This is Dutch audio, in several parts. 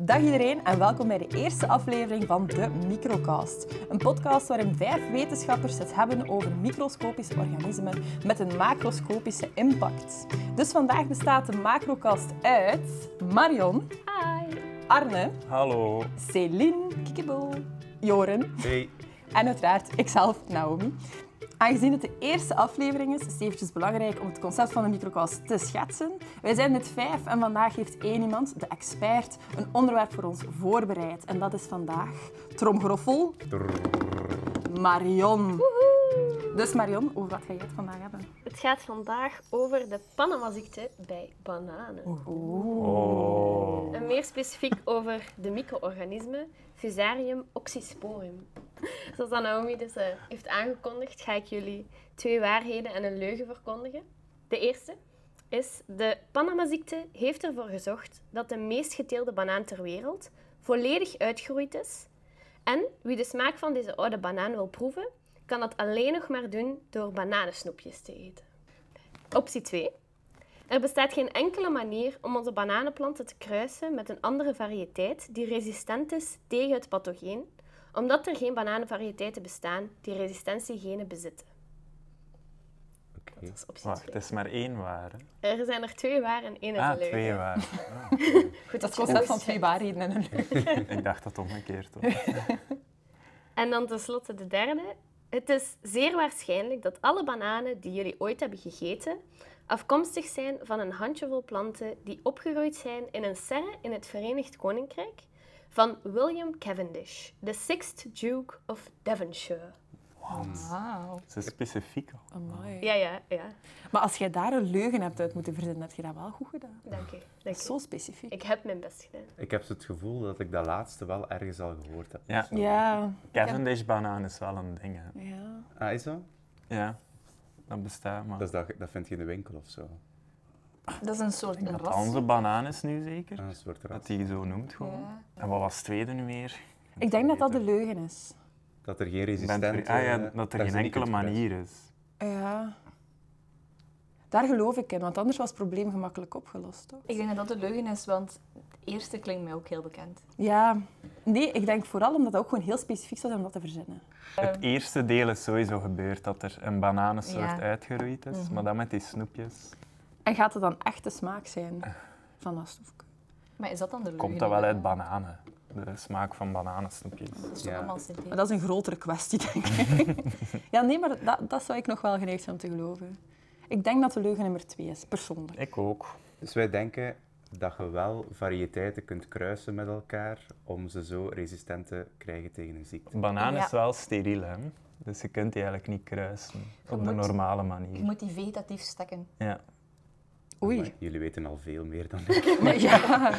Dag iedereen en welkom bij de eerste aflevering van de Microcast. Een podcast waarin vijf wetenschappers het hebben over microscopische organismen met een macroscopische impact. Dus vandaag bestaat de Macrocast uit Marion, Hi. Arne, Hallo. Céline, Kikibo, Joren Hey. en uiteraard ikzelf, Naomi. Aangezien het de eerste aflevering is, is het eventjes belangrijk om het concept van de microcast te schetsen. Wij zijn met vijf en vandaag heeft één iemand, de expert, een onderwerp voor ons voorbereid. En dat is vandaag, tromgeroffel, Marion. Dus Marion, over wat ga jij het vandaag hebben? Het gaat vandaag over de Panama-ziekte bij bananen. Oh. En meer specifiek over de micro-organismen Fusarium oxysporum. Zoals Naomi dus eh, heeft aangekondigd, ga ik jullie twee waarheden en een leugen verkondigen. De eerste is, de Panama-ziekte heeft ervoor gezorgd dat de meest geteelde banaan ter wereld volledig uitgeroeid is. En wie de smaak van deze oude banaan wil proeven, kan dat alleen nog maar doen door bananensnoepjes te eten. Optie 2. Er bestaat geen enkele manier om onze bananenplanten te kruisen met een andere variëteit die resistent is tegen het pathogeen, omdat er geen bananenvariëteiten bestaan die resistentiegenen bezitten. Oké. Dat is optie Wacht, 2. het is maar één waar. hè? Er zijn er twee waar en één is Ah, een leugen. twee waar. Goed, Dat is het concept van twee waarheden en een leugen. Ik dacht dat het omgekeerd was. En dan tenslotte de derde. Het is zeer waarschijnlijk dat alle bananen die jullie ooit hebben gegeten afkomstig zijn van een handjevol planten die opgegroeid zijn in een serre in het Verenigd Koninkrijk van William Cavendish, de sixth Duke of Devonshire. Wauw. Ze is specifiek al. Amai. Ja, ja, ja. Maar als jij daar een leugen hebt uit moeten verzinnen, heb je dat wel goed gedaan. Dank u. Dank u. Zo specifiek. Ik heb mijn best gedaan. Ik heb het gevoel dat ik dat laatste wel ergens al gehoord heb. Ja. Ja. Cavendish banaan is wel een ding. Hè. ja. Ah, is dat? Ja, dat bestaat. Maar Dat, is dat, dat vind je in de winkel of zo. Dat is een soort dat ras. onze banaan is nu zeker. Een soort ras. Dat die zo noemt gewoon. Ja. En wat was het tweede nu weer? Ik denk dat dat de leugen is. Dat er geen Ik ben resistent... ver- ah, ja, eh, dat er geen enkele manier is. Ja. Daar geloof ik in, want anders was het probleem gemakkelijk opgelost, toch? Ik denk dat dat de leugen is, want het eerste klinkt mij ook heel bekend. Ja. Nee, ik denk vooral omdat het ook gewoon heel specifiek zou zijn om dat te verzinnen. Het eerste deel is sowieso gebeurd dat er een bananensoort Ja. uitgeroeid is. Maar dan met die snoepjes En gaat het dan echt de smaak zijn van dat? Maar is dat dan de leugen? komt dat wel uit bananen. De smaak van bananensnoepjes. Dat is toch Ja. allemaal Maar dat is een grotere kwestie, denk ik. ja, nee, maar dat, dat zou ik nog wel geneigd zijn om te geloven. Ik denk dat de leugen nummer twee is, persoonlijk. Ik ook. Dus wij denken dat je wel variëteiten kunt kruisen met elkaar om ze zo resistent te krijgen tegen een ziekte. Banaan Ja. is wel steriel, hè? dus je kunt die eigenlijk niet kruisen op de normale Je manier. moet die vegetatief stekken. Ja. Oei. Maar jullie weten al veel meer dan ik. Maar, ja.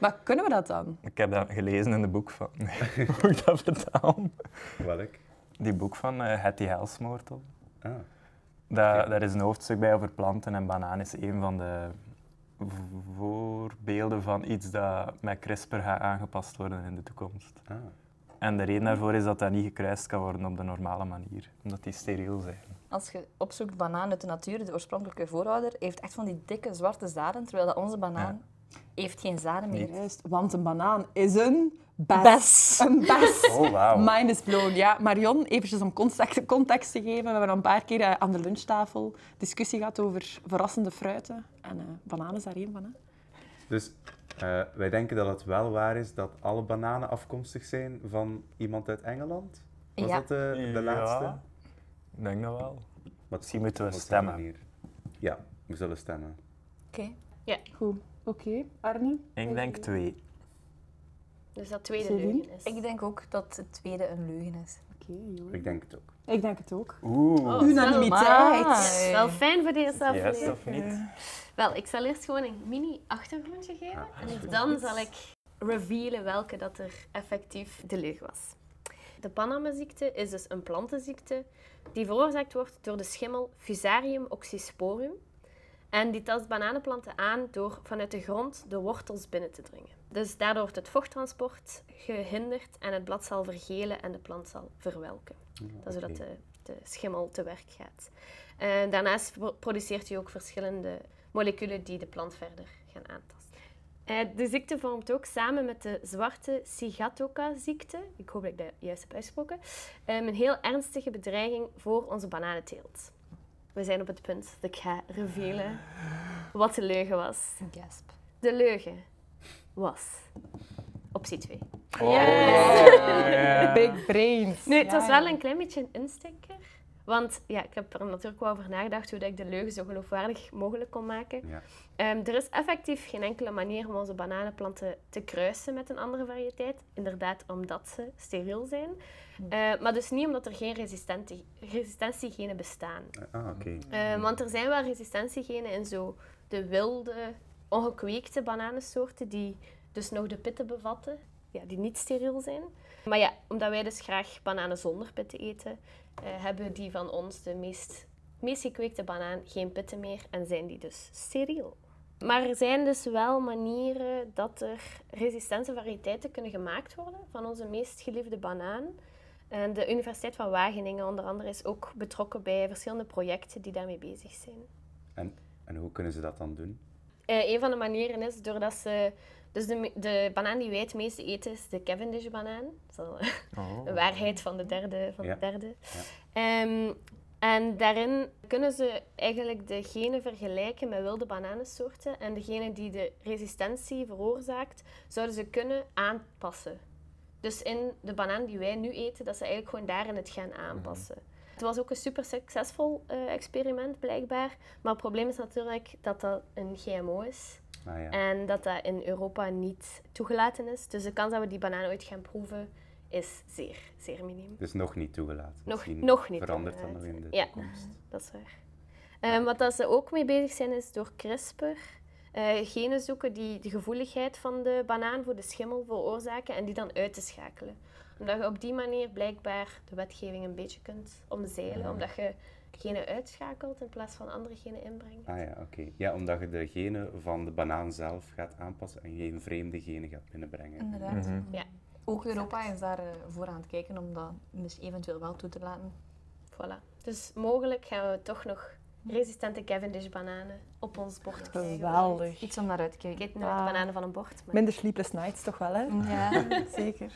maar kunnen we dat dan? Ik heb dat gelezen in de boek van... Hoe ik dat vertaal? Welk? Die boek van eh Hattie Helsmoortel. Ah, Daar, daar is een hoofdstuk bij over planten en banaan is een van de voorbeelden van iets dat met CRISPR gaat aangepast worden in de toekomst. ah. En de reden daarvoor is dat dat niet gekruist kan worden op de normale manier, omdat die steriel zijn. Als je opzoekt banaan uit de natuur, de oorspronkelijke voorouder, heeft echt van die dikke zwarte zaden, terwijl dat onze banaan heeft geen zaden meer. Juist, want een banaan is een bes. Bes. Een bes. Oh, wauw. Mind is blown. Ja, Marion, eventjes om context, context te geven. We hebben een paar keer eh, aan de lunchtafel discussie gehad over verrassende fruiten. En eh bananen is daar één van. Hè? Dus eh, wij denken dat het wel waar is dat alle bananen afkomstig zijn van iemand uit Engeland. Was Ja. dat de, de laatste? Ja, ik denk dat wel. Maar Misschien moeten we stemmen. manier? Ja, we zullen stemmen. Oké. Goed. Oké, Arne? Ik denk twee. Dus dat tweede Céline? leugen is. Ik denk ook dat het tweede een leugen is. Oké, joh. Ik denk het ook. Ik denk het ook. Oeh. Oh, Unanimiteit. Wel fijn voor deze Yes aflevering. of niet? Wel, ik zal eerst gewoon een mini achtergrondje geven. Ah, en dan zal ik revealen welke dat er effectief de leugen was. De Panama-ziekte is dus een plantenziekte die veroorzaakt wordt door de schimmel Fusarium oxysporum. En die tast bananenplanten aan door vanuit de grond de wortels binnen te dringen. Dus daardoor wordt het vochttransport gehinderd en het blad zal vergelen en de plant zal verwelken. Dat is hoe dat de, de schimmel te werk gaat. En daarnaast pro- produceert hij ook verschillende moleculen die de plant verder gaan aantasten. Eh, de ziekte vormt ook samen met de zwarte Sigatoka-ziekte, ik hoop dat ik dat juist heb uitgesproken, ehm, een heel ernstige bedreiging voor onze bananenteelt. We zijn op het punt dat ik ga revealen wat de leugen was. Gasp. De leugen was optie 2. Oh, Yes. Big brains. Nu, het was Ja, wel een klein beetje een insteker. Want ja, ik heb er natuurlijk wel over nagedacht hoe dat ik de leugen zo geloofwaardig mogelijk kon maken. Ja. Ehm, er is effectief geen enkele manier om onze bananenplanten te kruisen met een andere variëteit. Inderdaad, omdat ze steriel zijn. Eh, maar dus niet omdat er geen resistenti- resistentiegenen bestaan. Ah, oké. Eh, want er zijn wel resistentiegenen in zo de wilde, ongekweekte bananensoorten die dus nog de pitten bevatten, ja, die niet steriel zijn. Maar ja, omdat wij dus graag bananen zonder pitten eten, hebben die van ons de meest, meest gekweekte banaan geen pitten meer en zijn die dus steriel. Maar er zijn dus wel manieren dat er resistente variëteiten kunnen gemaakt worden van onze meest geliefde banaan. En de Universiteit van Wageningen onder andere is ook betrokken bij verschillende projecten die daarmee bezig zijn. En, en hoe kunnen ze dat dan doen? Eh, een van de manieren is doordat ze... Dus de, de banaan die wij het meeste eten is de Cavendish-banaan. Dat is wel Oh. een waarheid van de derde. Van Ja. de derde. Ehm, en daarin kunnen ze eigenlijk de genen vergelijken met wilde bananensoorten. En degene die de resistentie veroorzaakt, zouden ze kunnen aanpassen. Dus in de banaan die wij nu eten, dat ze eigenlijk gewoon daarin het gaan aanpassen. Het was ook een super succesvol eh, experiment, blijkbaar. Maar het probleem is natuurlijk dat dat een GMO is. Ah, ja. En dat dat in Europa niet toegelaten is. Dus de kans dat we die banaan ooit gaan proeven is zeer, zeer miniem. Dus nog niet toegelaten. Nog, Misschien nog niet. verandert dat nog in de Ja, toekomst. dat is waar. Ehm, wat dat ze ook mee bezig zijn, is door CRISPR eh, genen zoeken die de gevoeligheid van de banaan voor de schimmel veroorzaken en die dan uit te schakelen. Omdat je op die manier blijkbaar de wetgeving een beetje kunt omzeilen, omdat je genen uitschakelt in plaats van andere genen inbrengt. Ah ja, oké. Ja, omdat je de genen van de banaan zelf gaat aanpassen en geen vreemde genen gaat binnenbrengen. Inderdaad. Mhm. Ja. Ook Europa is daar eh, voor aan het kijken om dat misschien eventueel wel toe te laten. Voilà. Dus mogelijk gaan we toch nog resistente Cavendish-bananen op ons bord krijgen. Geweldig. Iets om naar uit te Ik kijken. eet nooit Ah. bananen van een bord. Maar... Minder sleepless nights toch wel, hè? Ja. Zeker.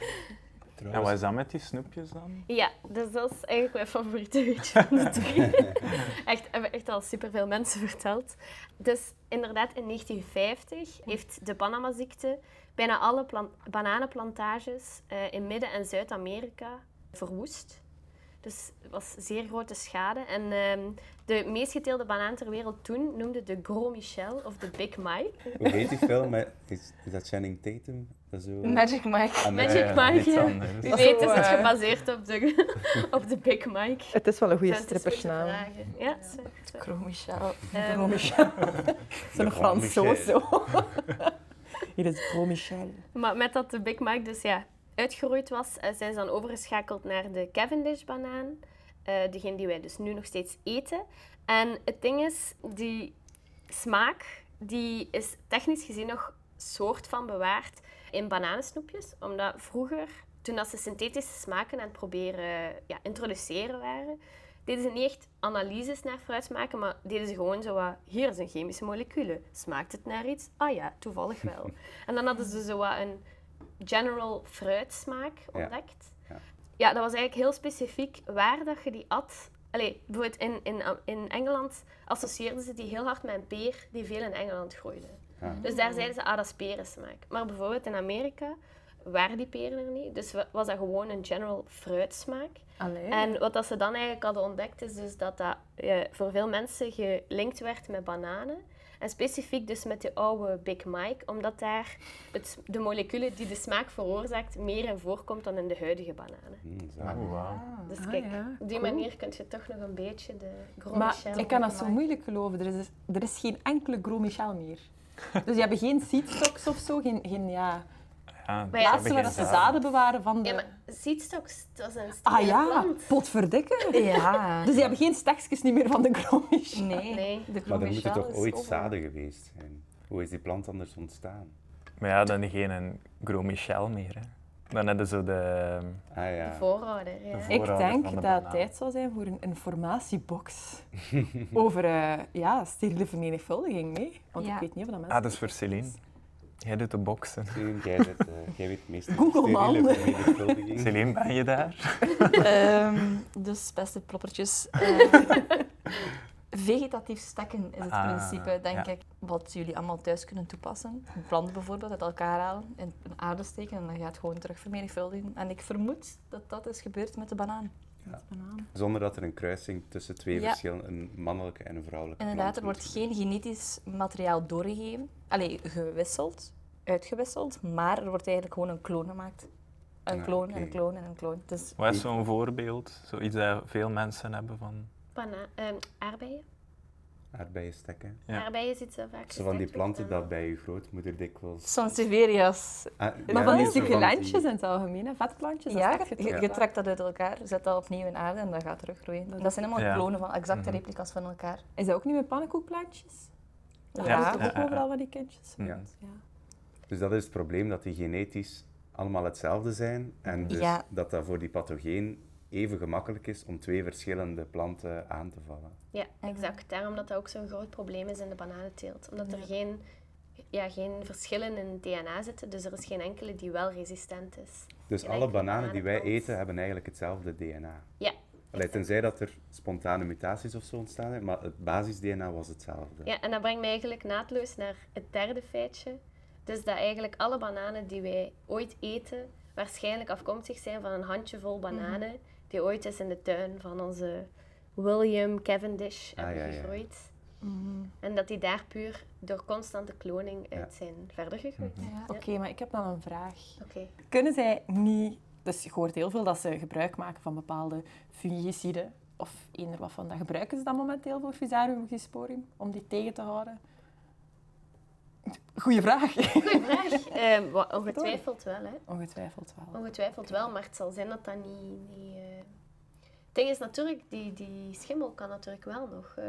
En wat is dat met die snoepjes dan? Ja, dus dat is eigenlijk mijn favoriete weetje van de drie. echt, hebben echt al superveel mensen verteld. Dus inderdaad, in 1950 heeft de Panama-ziekte bijna alle plan- bananenplantages eh, in Midden- en Zuid-Amerika verwoest. Dus het was zeer grote schade. En ehm, de meest geteelde banaan ter wereld toen noemde de Gros Michel of de Big Mike. Hoe heet die film? met- Is, is dat Channing Tatum? Dat is zo... Magic Mike. Ah, Magic Ja, Mike, ja. Wie weet is het gebaseerd op de, op de Big Mike. Het is wel een goede strippersnaam. Ja, is waar. Cro Michel. Ehm, Gros Michel. Zo'n Gros Fransoos Michel. zo. Hier is Gros Michel. Maar met dat de Big Mac dus ja, uitgeroeid was, eh, zijn ze dan overgeschakeld naar de Cavendish-banaan. eh degene die wij dus nu nog steeds eten. En het ding is, die smaak die is technisch gezien nog soort van bewaard in bananensnoepjes. Omdat vroeger, toen dat ze synthetische smaken aan het proberen ja, introduceren waren, deden ze niet echt analyses naar fruitsmaken, maar deden ze gewoon zo wat, hier is een chemische molecule. Smaakt het naar iets? Ah ja, toevallig wel. en dan hadden ze zo wat een general fruitsmaak ontdekt. Ja. Ja, dat was eigenlijk heel specifiek waar dat je die at. Allee, bijvoorbeeld in, in, in Engeland associeerden ze die heel hard met een peer die veel in Engeland groeide. Ja. Dus daar zeiden ze, ah, dat is perensmaak. Maar bijvoorbeeld in Amerika waren die peren er niet. Dus wa- was dat gewoon een general fruitsmaak. Allee. En wat dat ze dan eigenlijk hadden ontdekt, is dus dat dat eh, voor veel mensen gelinkt werd met bananen. En specifiek dus met de oude Big Mike, omdat daar het, de molecule die de smaak veroorzaakt meer in voorkomt dan in de huidige bananen. Oh, wauw. Dus Ah, kijk, ja. op die Cool. manier kun je toch nog een beetje de Gros Maar Michel ik kan dat zo moeilijk geloven. Er is, er is geen enkele Gros Michel meer. Dus die hebben geen seedstocks of zo. Geen, geen ja, Ja, Maar ja, plaatsen waar dat ze zaden bewaren van de... Ja, maar seedstocks, dat is een ah ja, plant. potverdikke. Ja. Dus die hebben geen stekjes niet meer van de Gros Michel. Nee. Nee. De Maar er moeten toch ooit over. zaden geweest zijn? Hoe is die plant anders ontstaan? Maar ja, dan geen Gros Michel meer. Hè. Dan hebben ze de... Ah ja. De voorouder, ja. De Ik denk dat het tijd zou zijn voor een informatiebox over eh ja, steriele vermenigvuldiging. Nee? Want Ja. ik weet niet of dat mensen... Ah, dat is voor Celine. Jij doet de boksen. Steven, jij, bent, eh, jij weet het meeste Google, vermenigvuldiging. Celine, ben je daar? Ehm, dus beste ploppertjes. eh, vegetatief stekken is het Ah, principe, denk ja. ik. Wat jullie allemaal thuis kunnen toepassen. Een plant bijvoorbeeld uit elkaar halen, in een aarde steken en dan gaat het gewoon terug vermenigvuldigen. En ik vermoed dat dat is gebeurd met de banaan. Banaan. Zonder dat er een kruising tussen twee Ja. verschillen, een mannelijke en een vrouwelijke Inderdaad, er wordt geen genetisch materiaal doorgegeven. Allee, gewisseld, uitgewisseld, maar er wordt eigenlijk gewoon een kloon gemaakt. Een Ja, kloon en een kloon en een kloon. Dus Wat is zo'n voorbeeld? Zoiets dat veel mensen hebben van... Bana ehm, aardbeien. Aardbeien stekken. Ja. Aardbeien zit zo vaak Zo van die planten dat bij je grootmoeder dikwijls... Sanseverias. Ah, Maar ja, van die succulentjes in het algemeen, hè? vetplantjes. Ja, je trekt dat uit elkaar, zet dat opnieuw in aarde en dat gaat teruggroeien. Dat Dat zijn allemaal Ja. klonen van exacte Mhm. replica's van elkaar. Is dat ook niet met pannenkoekplantjes? Dat Ja. ook overal van die kindjes? Ja. Ja. Dus dat is het probleem, dat die genetisch allemaal hetzelfde zijn. En dus Ja. dat dat voor die pathogeen even gemakkelijk is om twee verschillende planten aan te vallen. Ja, exact. Daarom dat dat ook zo'n groot probleem is in de bananenteelt. Omdat er Ja. geen, ja, geen verschillen in DNA zitten, dus er is geen enkele die wel resistent is. Dus Geen alle bananen die wij eten, hebben eigenlijk hetzelfde DNA. Ja. Allee, tenzij dat er spontane mutaties of zo ontstaan zijn, maar het basis-DNA was hetzelfde. Ja, en dat brengt mij eigenlijk naadloos naar het derde feitje. Dus dat eigenlijk alle bananen die wij ooit eten, waarschijnlijk afkomstig zijn van een handjevol bananen die ooit eens in de tuin van onze William Cavendish Ah, hebben ja, ja. gegroeid. Mhm. En dat die daar puur door constante kloning Ja. uit zijn verder gegroeid. Ja. Oké, maar ik heb dan een vraag. Oké. Kunnen zij niet... Dus je hoort heel veel dat ze gebruik maken van bepaalde fungiciden of eender wat van dat. Gebruiken ze dat momenteel voor Fusarium oxysporium om die tegen te houden? Goeie vraag. Goeie vraag. Ehm, wa- ongetwijfeld wel, hè. Ongetwijfeld wel. Ongetwijfeld wel, maar het zal zijn dat dat niet... niet eh, ding is natuurlijk, die, die schimmel kan natuurlijk wel nog... eh,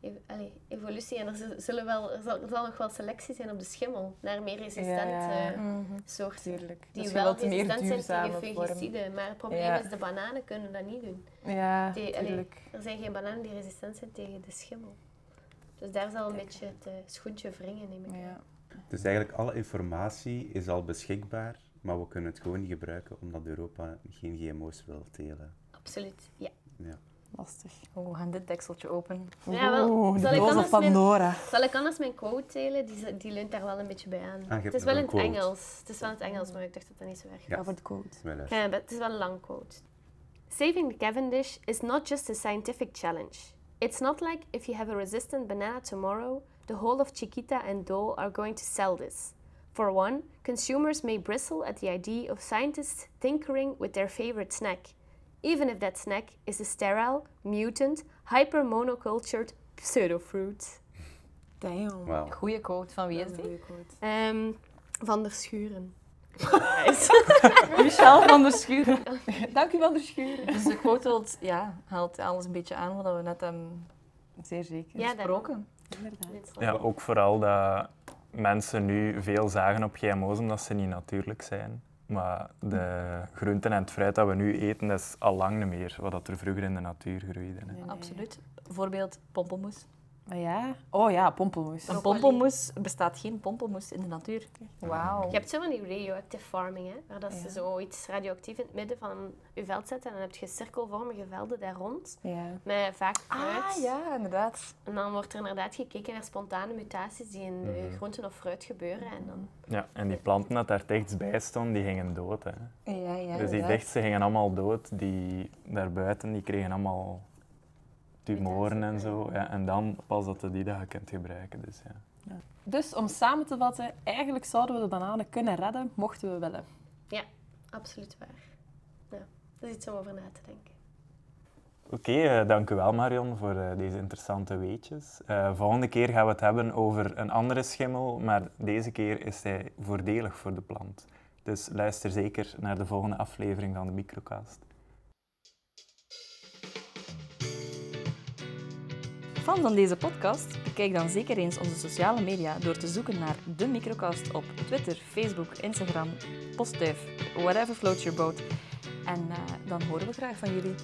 ev- allee, evolutie en er zullen wel, er, zal, er zal nog wel selectie zijn op de schimmel naar meer resistente Ja, ja. Mhm. soorten. Tuurlijk. Die Dus wel resistent zijn tegen vorm. fungiciden. Maar het probleem Ja. is, de bananen kunnen dat niet doen. Ja, Die- allee, tuurlijk. er zijn geen bananen die resistent zijn tegen de schimmel. Dus daar zal een beetje het eh, schoentje wringen, neem ik aan. Ja. Dus eigenlijk alle informatie is al beschikbaar, maar we kunnen het gewoon niet gebruiken omdat Europa geen GMO's wil telen. Absoluut, ja. Ja. Lastig. Oh, we gaan dit dekseltje open. Ja, wel. De Zal ik anders Pandora. Zal ik anders mijn quote delen? Die, die leunt daar wel een beetje bij aan. Ah, het is wel in een het quote. Engels. Het is wel in het Engels, maar ik dacht dat dat niet zo erg Ja. Ja, voor de quote. Ja, maar het is wel een lang quote. Saving the Cavendish is not just a scientific challenge. It's not like if you have a resistant banana tomorrow, the whole of Chiquita and Dole are going to sell this. For one, consumers may bristle at the idea of scientists tinkering with their favorite snack, even if that snack is a sterile, mutant, hypermonocultured pseudofruit. Damn. Wauw. Goeie quote, van wie is die? Ehm, van der Schuren. Michel van der Schuren. Dank u wel, de schuren. Dus de quote wilt, ja, haalt alles een beetje aan wat we net hebben Zeer zeker. Ja, besproken. inderdaad. Ja, ook vooral dat mensen nu veel zagen op GMO's omdat ze niet natuurlijk zijn. Maar de groenten en het fruit dat we nu eten, dat is al lang niet meer wat dat er vroeger in de natuur groeide. Hè. Nee, nee. Absoluut. Voorbeeld pompelmoes. Maar ja. Oh ja, pompelmoes. Een pompelmoes bestaat geen pompelmoes in de natuur. Wauw. Je hebt zo van die radioactive farming, hè, waar dat ze Ja. zoiets radioactief in het midden van je veld zetten en dan heb je cirkelvormige velden daar rond, Ja. met vaak fruit. Ah ja, inderdaad. En dan wordt er inderdaad gekeken naar spontane mutaties die in de Mhm. groenten of fruit gebeuren. En dan... Ja, en die planten dat daar dichtstbij stonden, die gingen dood. Hè. Ja, ja, dus die inderdaad. dichtste gingen allemaal dood. Die daarbuiten die kregen allemaal tumoren en zo. Ja, en dan pas dat je die dat je kunt gebruiken. Dus, ja. Dus om samen te vatten, eigenlijk zouden we de bananen kunnen redden, mochten we willen. Absoluut waar. Ja, dat is iets om over na te denken. Oké, eh, dank u wel Marion voor eh, deze interessante weetjes. Eh, volgende keer gaan we het hebben over een andere schimmel, maar deze keer is hij voordelig voor de plant. Dus luister zeker naar de volgende aflevering van de Microcast. Fan van deze podcast? Bekijk dan zeker eens onze sociale media door te zoeken naar de Microcast op Twitter, Facebook, Instagram, Postduif, whatever floats your boat. En eh, dan horen we graag van jullie.